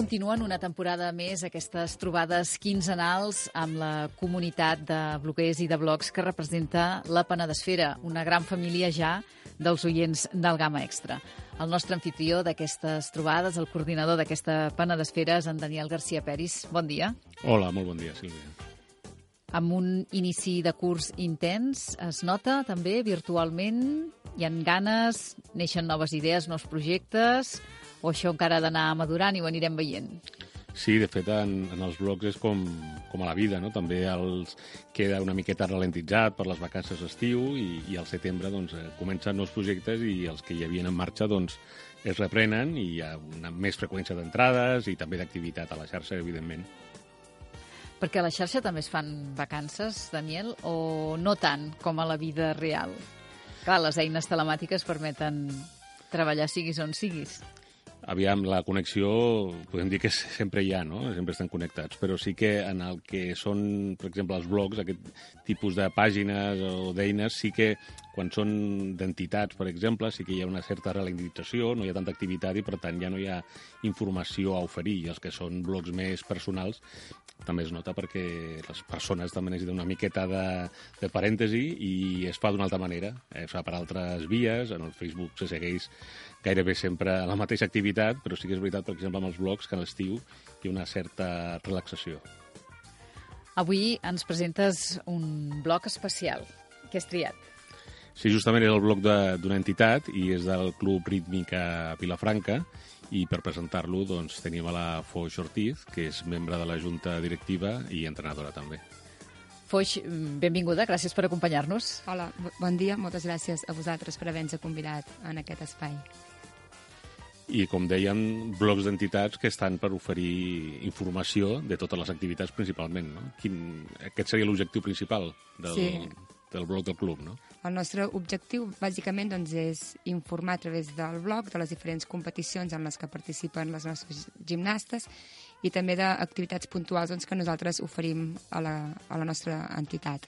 continuen una temporada més aquestes trobades quinzenals amb la comunitat de bloguers i de blogs que representa la Penedesfera, una gran família ja dels oients del Gama Extra. El nostre anfitrió d'aquestes trobades, el coordinador d'aquesta Penedesfera, és en Daniel García Peris. Bon dia. Hola, molt bon dia, Sílvia. Amb un inici de curs intens, es nota també virtualment, hi han ganes, neixen noves idees, nous projectes, o això encara ha d'anar madurant i ho anirem veient? Sí, de fet, en, en els blogs és com, com a la vida, no? També els queda una miqueta ralentitzat per les vacances d'estiu i, i al setembre doncs, eh, comencen nous projectes i els que hi havien en marxa doncs, es reprenen i hi ha una més freqüència d'entrades i també d'activitat a la xarxa, evidentment. Perquè a la xarxa també es fan vacances, Daniel, o no tant com a la vida real? Clar, les eines telemàtiques permeten treballar siguis on siguis aviam, la connexió podem dir que sempre hi ha, no? Sempre estan connectats, però sí que en el que són, per exemple, els blogs, aquest tipus de pàgines o d'eines, sí que quan són d'entitats, per exemple, sí que hi ha una certa ralentització, no hi ha tanta activitat i, per tant, ja no hi ha informació a oferir. I els que són blogs més personals també es nota perquè les persones també necessiten una miqueta de, de parèntesi i es fa d'una altra manera. Es fa per altres vies, en el Facebook se segueix gairebé sempre la mateixa activitat, però sí que és veritat, per exemple, amb els blogs, que a l'estiu hi ha una certa relaxació. Avui ens presentes un blog especial. Què has triat? Sí, justament és el blog d'una entitat i és del Club Rítmica Vilafranca i per presentar-lo doncs, tenim a la Foix Ortiz, que és membre de la Junta Directiva i entrenadora també. Foix, benvinguda, gràcies per acompanyar-nos. Hola, bon dia, moltes gràcies a vosaltres per haver-nos convidat en aquest espai i, com deien, blocs d'entitats que estan per oferir informació de totes les activitats principalment. No? Quin, aquest seria l'objectiu principal del, sí. del blog del club, no? El nostre objectiu, bàsicament, doncs, és informar a través del blog de les diferents competicions en les que participen les nostres gimnastes i també d'activitats puntuals doncs, que nosaltres oferim a la, a la nostra entitat.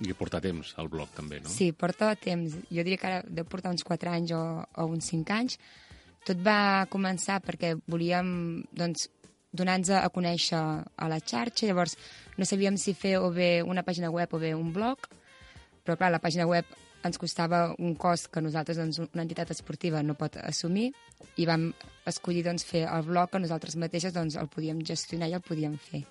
I porta temps, al blog, també, no? Sí, porta temps. Jo diria que ara deu portar uns 4 anys o, o uns 5 anys, tot va començar perquè volíem doncs, donar-nos a conèixer a la xarxa, llavors no sabíem si fer o bé una pàgina web o bé un blog, però clar, la pàgina web ens costava un cost que nosaltres, doncs, una entitat esportiva, no pot assumir i vam escollir doncs, fer el blog que nosaltres mateixes doncs, el podíem gestionar i el podíem fer.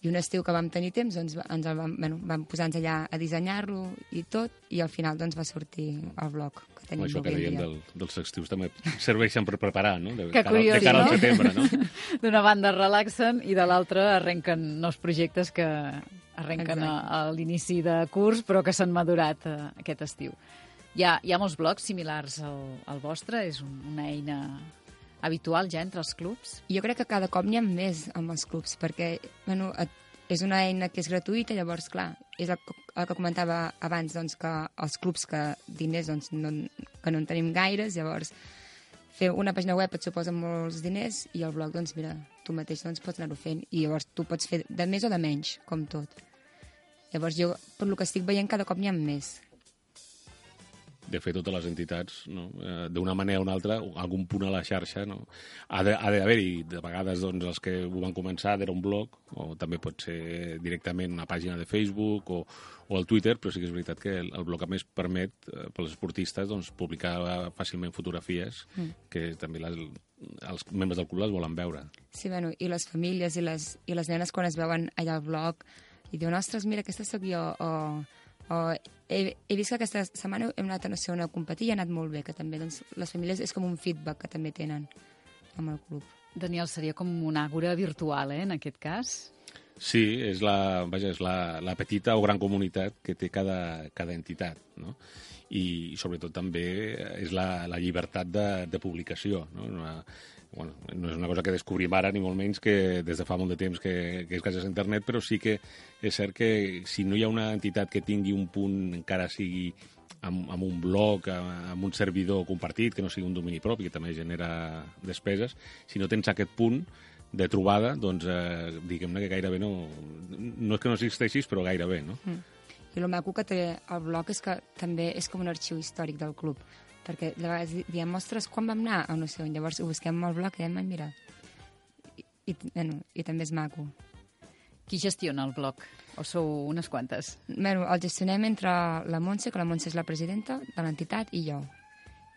I un estiu que vam tenir temps, doncs, ens el vam, bueno, vam posar-nos allà a dissenyar-lo i tot, i al final doncs, va sortir el blog que tenim Això que dèiem del, dels estius també serveixen per preparar, no? De, que curiós, de cara no? al setembre, no? D'una banda relaxen i de l'altra arrenquen nous projectes que arrenquen a, a l'inici de curs, però que s'han madurat eh, aquest estiu. Hi ha, hi ha molts blocs similars al, al vostre? És un, una eina habitual ja entre els clubs? Jo crec que cada cop n'hi ha més amb els clubs, perquè bueno, és una eina que és gratuïta, llavors, clar, és el, el que comentava abans, doncs, que els clubs que diners doncs, no, que no en tenim gaires, llavors fer una pàgina web et suposa molts diners i el blog, doncs, mira, tu mateix doncs, pots anar-ho fent i llavors tu pots fer de més o de menys, com tot. Llavors jo, per lo que estic veient, cada cop n'hi ha més de fer totes les entitats, no? eh, d'una manera o una altra, algun punt a la xarxa, no? ha d'haver-hi, de, de vegades doncs, els que ho van començar era un blog, o també pot ser directament una pàgina de Facebook o, o el Twitter, però sí que és veritat que el, el blog a més permet eh, pels esportistes doncs, publicar fàcilment fotografies mm. que també les, els membres del club les volen veure. Sí, bueno, i les famílies i les, i les nenes quan es veuen allà al blog i diuen, ostres, mira, aquesta sóc jo, o o he, he vist que aquesta setmana hem anat a no sé on a competir i ha anat molt bé, que també doncs, les famílies és com un feedback que també tenen amb el club. Daniel, seria com una àgora virtual, eh, en aquest cas? Sí, és la, vaja, és la, la petita o gran comunitat que té cada, cada entitat, no? I, sobretot també és la, la llibertat de, de publicació, no? Una, bueno, no és una cosa que descobrim ara, ni molt menys que des de fa molt de temps que, que és gràcies a internet, però sí que és cert que si no hi ha una entitat que tingui un punt, encara sigui amb, amb un blog, amb un servidor compartit, que no sigui un domini propi, que també genera despeses, si no tens aquest punt de trobada, doncs eh, diguem-ne que gairebé no... No és que no existeixis, però gairebé, no? Mm. I el maco que té el blog és que també és com un arxiu històric del club perquè de vegades diem, ostres, quan vam anar a no sé on? Llavors ho busquem al blog i diem, mira, i, bueno, i també és maco. Qui gestiona el blog? O sou unes quantes? Bueno, el gestionem entre la Montse, que la Montse és la presidenta de l'entitat, i jo.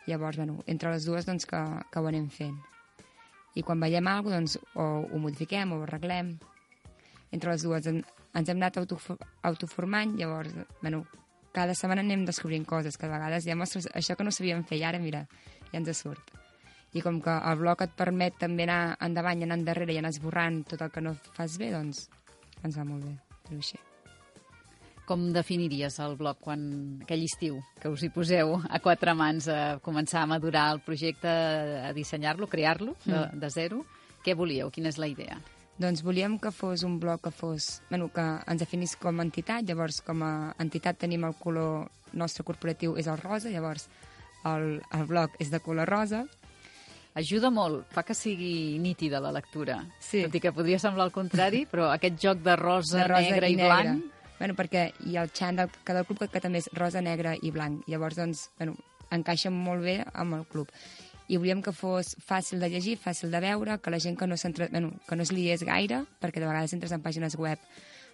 Llavors, bueno, entre les dues doncs, que, que ho anem fent. I quan veiem alguna cosa, doncs, o ho modifiquem o ho arreglem. Entre les dues ens hem anat autofor autoformant, llavors, bueno, cada setmana anem descobrint coses, que a vegades ja mostres això que no sabíem fer i ara, mira, ja ens surt. I com que el blog et permet també anar endavant i anar endarrere i anar esborrant tot el que no fas bé, doncs ens va molt bé fer així. Com definiries el blog quan aquell estiu que us hi poseu a quatre mans a començar a madurar el projecte, a dissenyar-lo, crear-lo de, Mm. de zero? Què volíeu? Quina és la idea? Doncs volíem que fos un blog que fos... Bueno, que ens definís com a entitat, llavors com a entitat tenim el color nostre corporatiu és el rosa, llavors el, el blog és de color rosa. Ajuda molt, fa que sigui nítida la lectura. Sí. Tot i que podria semblar el contrari, però aquest joc de rosa, de rosa negre i, negre. blanc... Bueno, perquè hi ha el xant del, que del club que, que també és rosa, negre i blanc. Llavors, doncs, bueno, encaixa molt bé amb el club. I volíem que fos fàcil de llegir, fàcil de veure, que la gent que no, bueno, que no es liés gaire, perquè de vegades entres en pàgines web,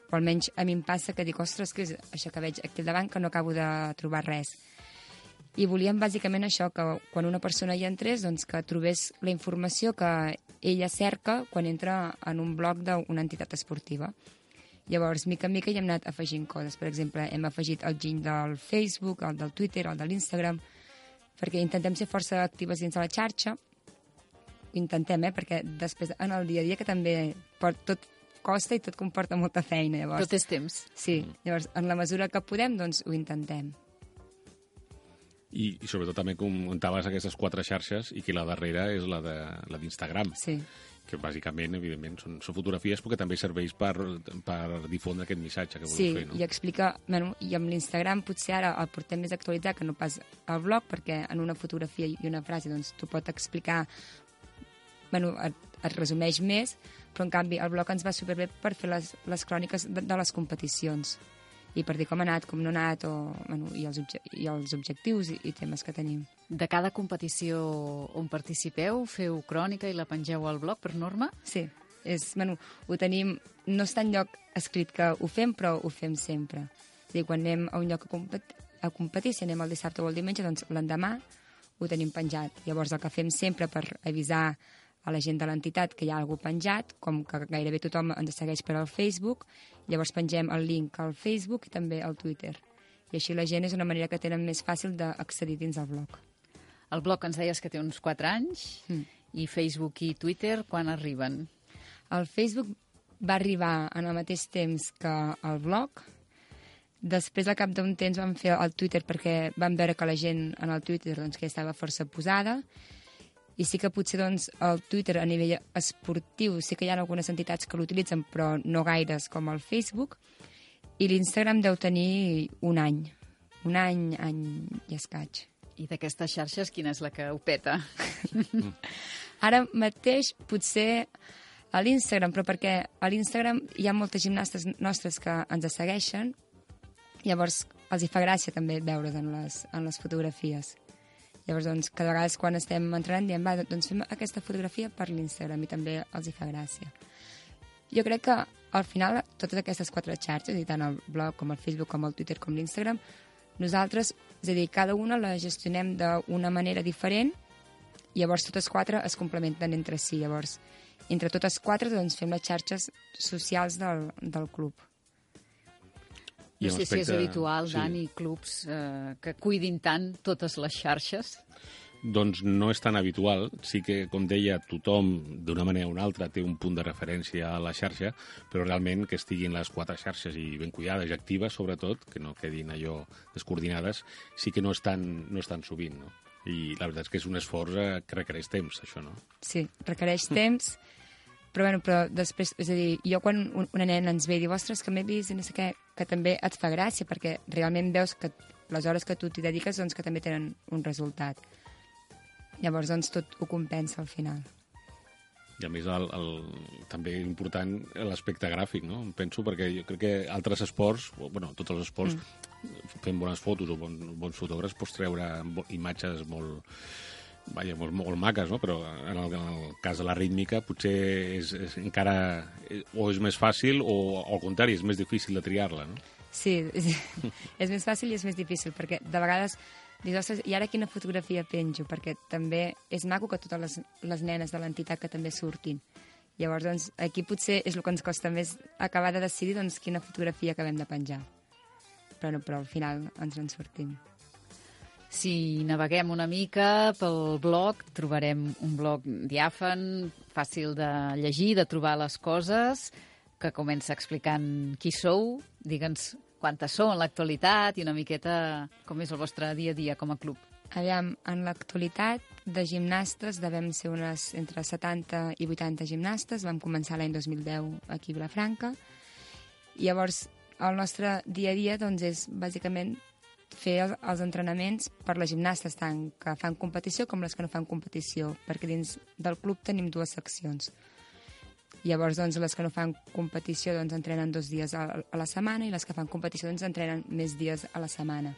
o almenys a mi em passa que dic, ostres, que és això que veig aquí al davant, que no acabo de trobar res. I volíem bàsicament això, que quan una persona hi entrés, doncs que trobés la informació que ella cerca quan entra en un blog d'una entitat esportiva. Llavors, mica en mica hi hem anat afegint coses. Per exemple, hem afegit el giny del Facebook, el del Twitter, el de l'Instagram, perquè intentem ser força actives dins de la xarxa. Ho intentem, eh? Perquè després, en el dia a dia, que també pot, tot costa i tot comporta molta feina. Llavors, Tot és temps. Sí, llavors, en la mesura que podem, doncs ho intentem. I, i sobretot també comentaves aquestes quatre xarxes i que la darrera és la de la d'Instagram, Sí. Que bàsicament, evidentment, són, són fotografies perquè també serveix per, per difondre aquest missatge que voleu Sí, fer, no? i explica... Bueno, I amb l'Instagram potser ara el portem més actualitzat que no pas al blog, perquè en una fotografia i una frase doncs, tu pot explicar... Bueno, et, et resumeix més, però en canvi el blog ens va superbé per fer les, les cròniques de, de les competicions i per dir com ha anat, com no ha anat, o, bueno, i, els i els objectius i, i temes que tenim. De cada competició on participeu, feu crònica i la pengeu al blog per norma? Sí, és, bueno, ho tenim... No està en lloc escrit que ho fem, però ho fem sempre. És a dir, quan anem a un lloc a, compet a competir, si anem el dissabte o el diumenge, doncs l'endemà ho tenim penjat. Llavors, el que fem sempre per avisar a la gent de l'entitat que hi ha algú penjat, com que gairebé tothom ens segueix per al Facebook, llavors pengem el link al Facebook i també al Twitter. I així la gent és una manera que tenen més fàcil d'accedir dins el blog. El blog ens deies que té uns 4 anys Mm. i Facebook i Twitter quan arriben? El Facebook va arribar en el mateix temps que el blog. Després, al cap d'un temps, vam fer el Twitter perquè vam veure que la gent en el Twitter doncs, que estava força posada. I sí que potser doncs, el Twitter a nivell esportiu sí que hi ha algunes entitats que l'utilitzen, però no gaires com el Facebook. I l'Instagram deu tenir un any. Un any, any i escaig. I d'aquestes xarxes, quina és la que ho peta? Ara mateix potser a l'Instagram, però perquè a l'Instagram hi ha moltes gimnastes nostres que ens segueixen, llavors els hi fa gràcia també veure's en les, en les fotografies. Llavors, doncs, cada vegada quan estem entrenant diem, va, doncs fem aquesta fotografia per l'Instagram i també els hi fa gràcia. Jo crec que al final totes aquestes quatre xarxes, i tant el blog com el Facebook, com el Twitter, com l'Instagram, nosaltres, és a dir, cada una la gestionem d'una manera diferent i llavors totes quatre es complementen entre si. Llavors, entre totes quatre doncs, fem les xarxes socials del, del club. No I sé amb si és aspecte- habitual, sí. Dani, clubs eh, que cuidin tant totes les xarxes. Doncs no és tan habitual. Sí que, com deia, tothom, d'una manera o una altra, té un punt de referència a la xarxa, però realment que estiguin les quatre xarxes i ben cuidades i actives, sobretot, que no quedin allò descoordinades, sí que no és tan, no és tan sovint, no? I la veritat és que és un esforç que requereix temps, això, no? Sí, requereix temps, però, bueno, però després, és a dir, jo quan un, una nena ens ve i diu, ostres, que m'he vist i no sé què, que també et fa gràcia, perquè realment veus que les hores que tu t'hi dediques, doncs que també tenen un resultat. Llavors, doncs, tot ho compensa al final. I a més, el, el, també important l'aspecte gràfic, no? Penso, perquè jo crec que altres esports, bueno, tots els esports, mm. fent bones fotos o bon, bons fotògrafs, pots treure imatges molt vaja, molt, molt maques, no? però en el, en el cas de la rítmica potser és, és encara o és més fàcil o al contrari, és més difícil de triar-la, no? Sí, és, és més fàcil i és més difícil, perquè de vegades dius, ostres, i ara quina fotografia penjo? Perquè també és maco que totes les, les nenes de l'entitat que també surtin. Llavors, doncs, aquí potser és el que ens costa més acabar de decidir doncs, quina fotografia acabem de penjar. Però, no, però al final ens en sortim. Si naveguem una mica pel blog, trobarem un blog diàfan, fàcil de llegir, de trobar les coses, que comença explicant qui sou, digue'ns quantes sou en l'actualitat i una miqueta com és el vostre dia a dia com a club. Aviam, en l'actualitat de gimnastes devem ser unes entre 70 i 80 gimnastes. Vam començar l'any 2010 aquí a Vilafranca. I llavors, el nostre dia a dia doncs, és bàsicament fer els entrenaments per les gimnastes, tant que fan competició com les que no fan competició, perquè dins del club tenim dues seccions. Llavors, doncs, les que no fan competició doncs, entrenen dos dies a, a la setmana i les que fan competició doncs, entrenen més dies a la setmana.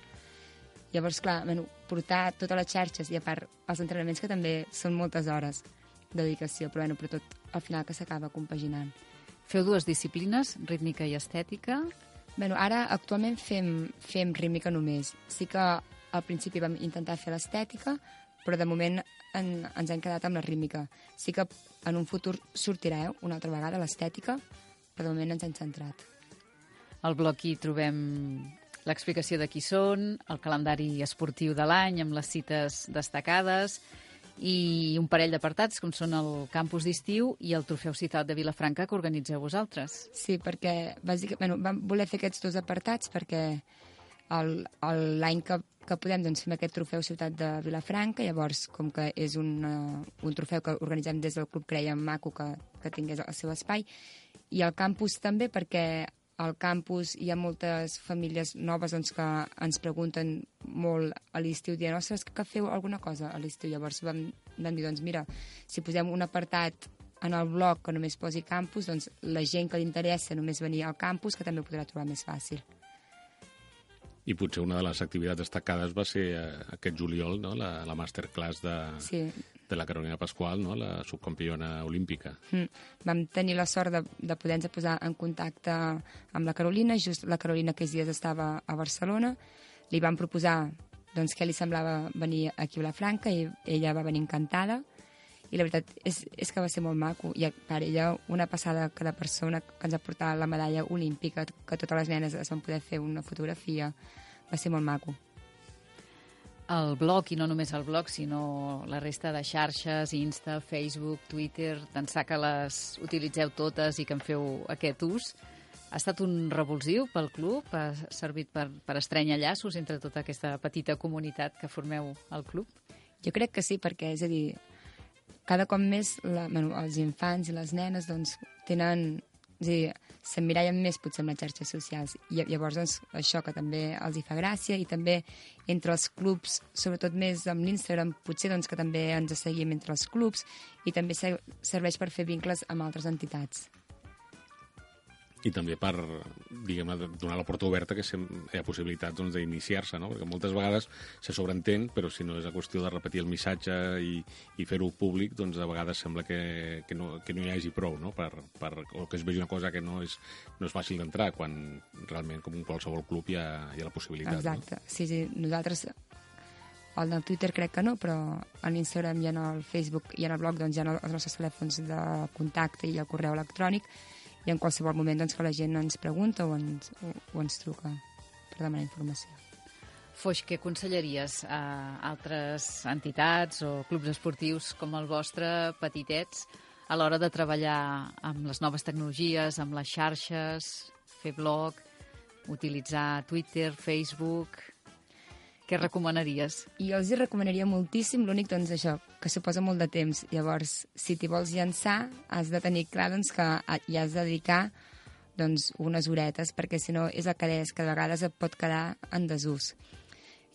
Llavors, clar, bueno, portar totes les xarxes i a part els entrenaments que també són moltes hores de dedicació, però, bueno, però tot al final que s'acaba compaginant. Feu dues disciplines, rítmica i estètica. Bueno, ara actualment fem, fem rítmica només. Sí que al principi vam intentar fer l'estètica, però de moment en, ens hem quedat amb la rítmica. Sí que en un futur sortirà eh, una altra vegada l'estètica, però de moment ens hem centrat. Al bloc hi trobem l'explicació de qui són, el calendari esportiu de l'any amb les cites destacades i un parell d'apartats com són el campus d'estiu i el trofeu citat de Vilafranca que organitzeu vosaltres. Sí, perquè bàsicament bueno, vam voler fer aquests dos apartats perquè l'any que, que podem doncs, fem aquest trofeu Ciutat de Vilafranca, llavors, com que és un, uh, un trofeu que organitzem des del club, creiem maco que, que tingués el seu espai, i el campus també perquè al campus hi ha moltes famílies noves doncs, que ens pregunten molt a l'estiu, dient, ostres, que feu alguna cosa a l'estiu? Llavors vam, vam dir, doncs mira, si posem un apartat en el blog que només posi campus, doncs la gent que li interessa només venir al campus, que també ho podrà trobar més fàcil. I potser una de les activitats destacades va ser eh, aquest juliol, no? la, la masterclass de, sí. De la Carolina Pasqual, no? la subcampiona olímpica. Mm. Vam tenir la sort de, de poder-nos posar en contacte amb la Carolina, just la Carolina aquells dies estava a Barcelona, li vam proposar doncs, què li semblava venir aquí a la Franca i ella va venir encantada i la veritat és, és que va ser molt maco i per ella una passada cada persona que ens ha portat la medalla olímpica que totes les nenes es van poder fer una fotografia va ser molt maco el blog, i no només el blog, sinó la resta de xarxes, Insta, Facebook, Twitter, d'ençà que les utilitzeu totes i que en feu aquest ús, ha estat un revulsiu pel club? Ha servit per, per estrènyer llaços entre tota aquesta petita comunitat que formeu al club? Jo crec que sí, perquè, és a dir, cada cop més la, bueno, els infants i les nenes doncs, tenen a dir, s'emmirallen més potser amb les xarxes socials. I llavors doncs, això que també els hi fa gràcia i també entre els clubs, sobretot més amb l'Instagram, potser doncs, que també ens seguim entre els clubs i també serveix per fer vincles amb altres entitats i també per, diguem donar la porta oberta que hi ha possibilitat doncs, d'iniciar-se, no? perquè moltes vegades se sobreentén, però si no és a qüestió de repetir el missatge i, i fer-ho públic, doncs a vegades sembla que, que, no, que no hi hagi prou, no? per, per, o que es vegi una cosa que no és, no és fàcil d'entrar, quan realment, com en qualsevol club, hi ha, hi ha la possibilitat. Exacte, no? sí, sí, nosaltres el del Twitter crec que no, però en Instagram i en el Facebook i en el blog doncs, hi ha els nostres telèfons de contacte i el correu electrònic i en qualsevol moment doncs, que la gent ens pregunta o ens, o, o ens truca per demanar informació. Foix, què aconsellaries a altres entitats o clubs esportius com el vostre, petitets, a l'hora de treballar amb les noves tecnologies, amb les xarxes, fer blog, utilitzar Twitter, Facebook... Què recomanaries? Jo els hi recomanaria moltíssim, l'únic, doncs, això, que suposa molt de temps. Llavors, si t'hi vols llançar, has de tenir clar doncs, que hi has de dedicar doncs, unes horetes, perquè si no és el que deies, que de vegades et pot quedar en desús.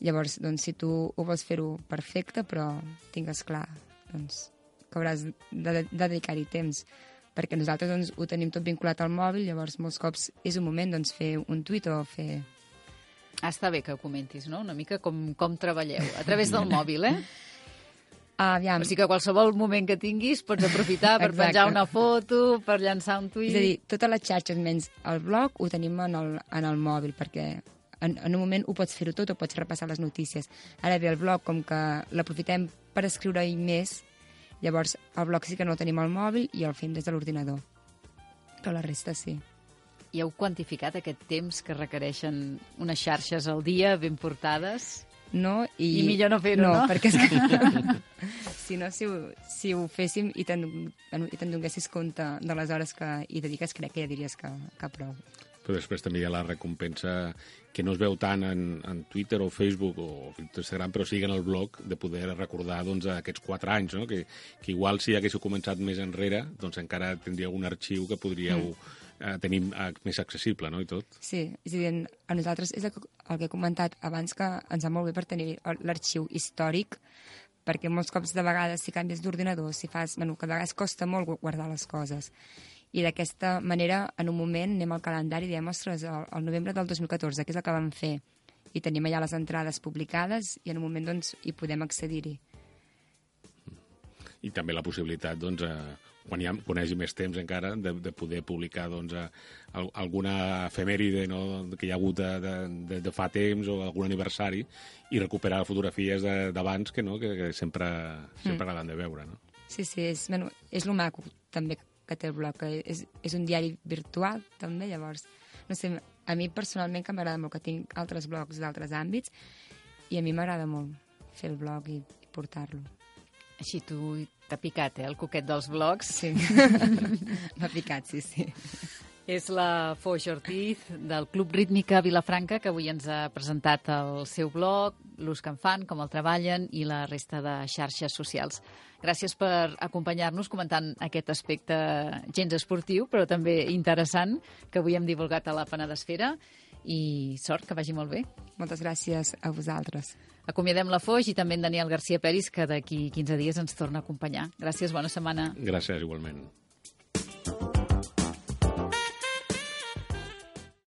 Llavors, doncs, si tu ho vols fer-ho perfecte, però tingues clar doncs, que hauràs de, de, de dedicar-hi temps perquè nosaltres doncs, ho tenim tot vinculat al mòbil, llavors molts cops és un moment doncs, fer un tuit o fer està bé que ho comentis, no? Una mica com, com treballeu, a través del mòbil, eh? Aviam, O sigui que qualsevol moment que tinguis pots aprofitar per Exacte. penjar una foto, per llançar un tuit... és a dir, totes les xarxes menys el blog ho tenim en el, en el mòbil, perquè en, en un moment ho pots fer-ho tot o pots repassar les notícies. Ara bé, el blog, com que l'aprofitem per escriure-hi més, llavors el blog sí que no el tenim al mòbil i el fem des de l'ordinador. Però la resta sí. I heu quantificat aquest temps que requereixen unes xarxes al dia ben portades? No, i... I millor no fer-ho, no? perquè és que... si no, si ho, si ho féssim i te'n i te'n donessis compte de les hores que hi dediques, crec que ja diries que, que prou. Però després també hi ha la recompensa que no es veu tant en, en Twitter o Facebook o Instagram, però sí en el blog, de poder recordar doncs, aquests quatre anys, no? que, que igual si haguéssiu començat més enrere, doncs encara tindríeu un arxiu que podríeu mm. Eh, tenir eh, més accessible no? i tot. Sí, és a dir, a nosaltres és el que, el que he comentat abans que ens va molt bé per tenir l'arxiu històric, perquè molts cops de vegades si canvies d'ordinador, si fas... Bueno, que de vegades costa molt gu- guardar les coses. I d'aquesta manera, en un moment, anem al calendari i diem, ostres, el, el novembre del 2014, què és el que vam fer? I tenim allà les entrades publicades i en un moment, doncs, hi podem accedir-hi. I també la possibilitat, doncs, eh, quan, hi hagi més temps encara, de, de poder publicar doncs, eh, al- alguna efemèride no? que hi ha hagut de, de, de, fa temps o algun aniversari i recuperar fotografies de- d'abans que, no? que, que sempre, sempre mm. agraden de veure. No? Sí, sí, és, bueno, és lo maco també que té el blog, que és, és un diari virtual també, llavors, no sé, a mi personalment que m'agrada molt, que tinc altres blogs d'altres àmbits, i a mi m'agrada molt fer el blog i, i portar-lo. Així tu t'ha picat, eh, el coquet dels blogs. Sí, m'ha picat, sí, sí. És la Foix Ortiz del Club Rítmica Vilafranca que avui ens ha presentat el seu blog, l'ús que en fan, com el treballen i la resta de xarxes socials. Gràcies per acompanyar-nos comentant aquest aspecte gens esportiu, però també interessant, que avui hem divulgat a la Penedesfera i sort, que vagi molt bé. Moltes gràcies a vosaltres. Acomiadem la Foix i també en Daniel García Peris, que d'aquí 15 dies ens torna a acompanyar. Gràcies, bona setmana. Gràcies, igualment.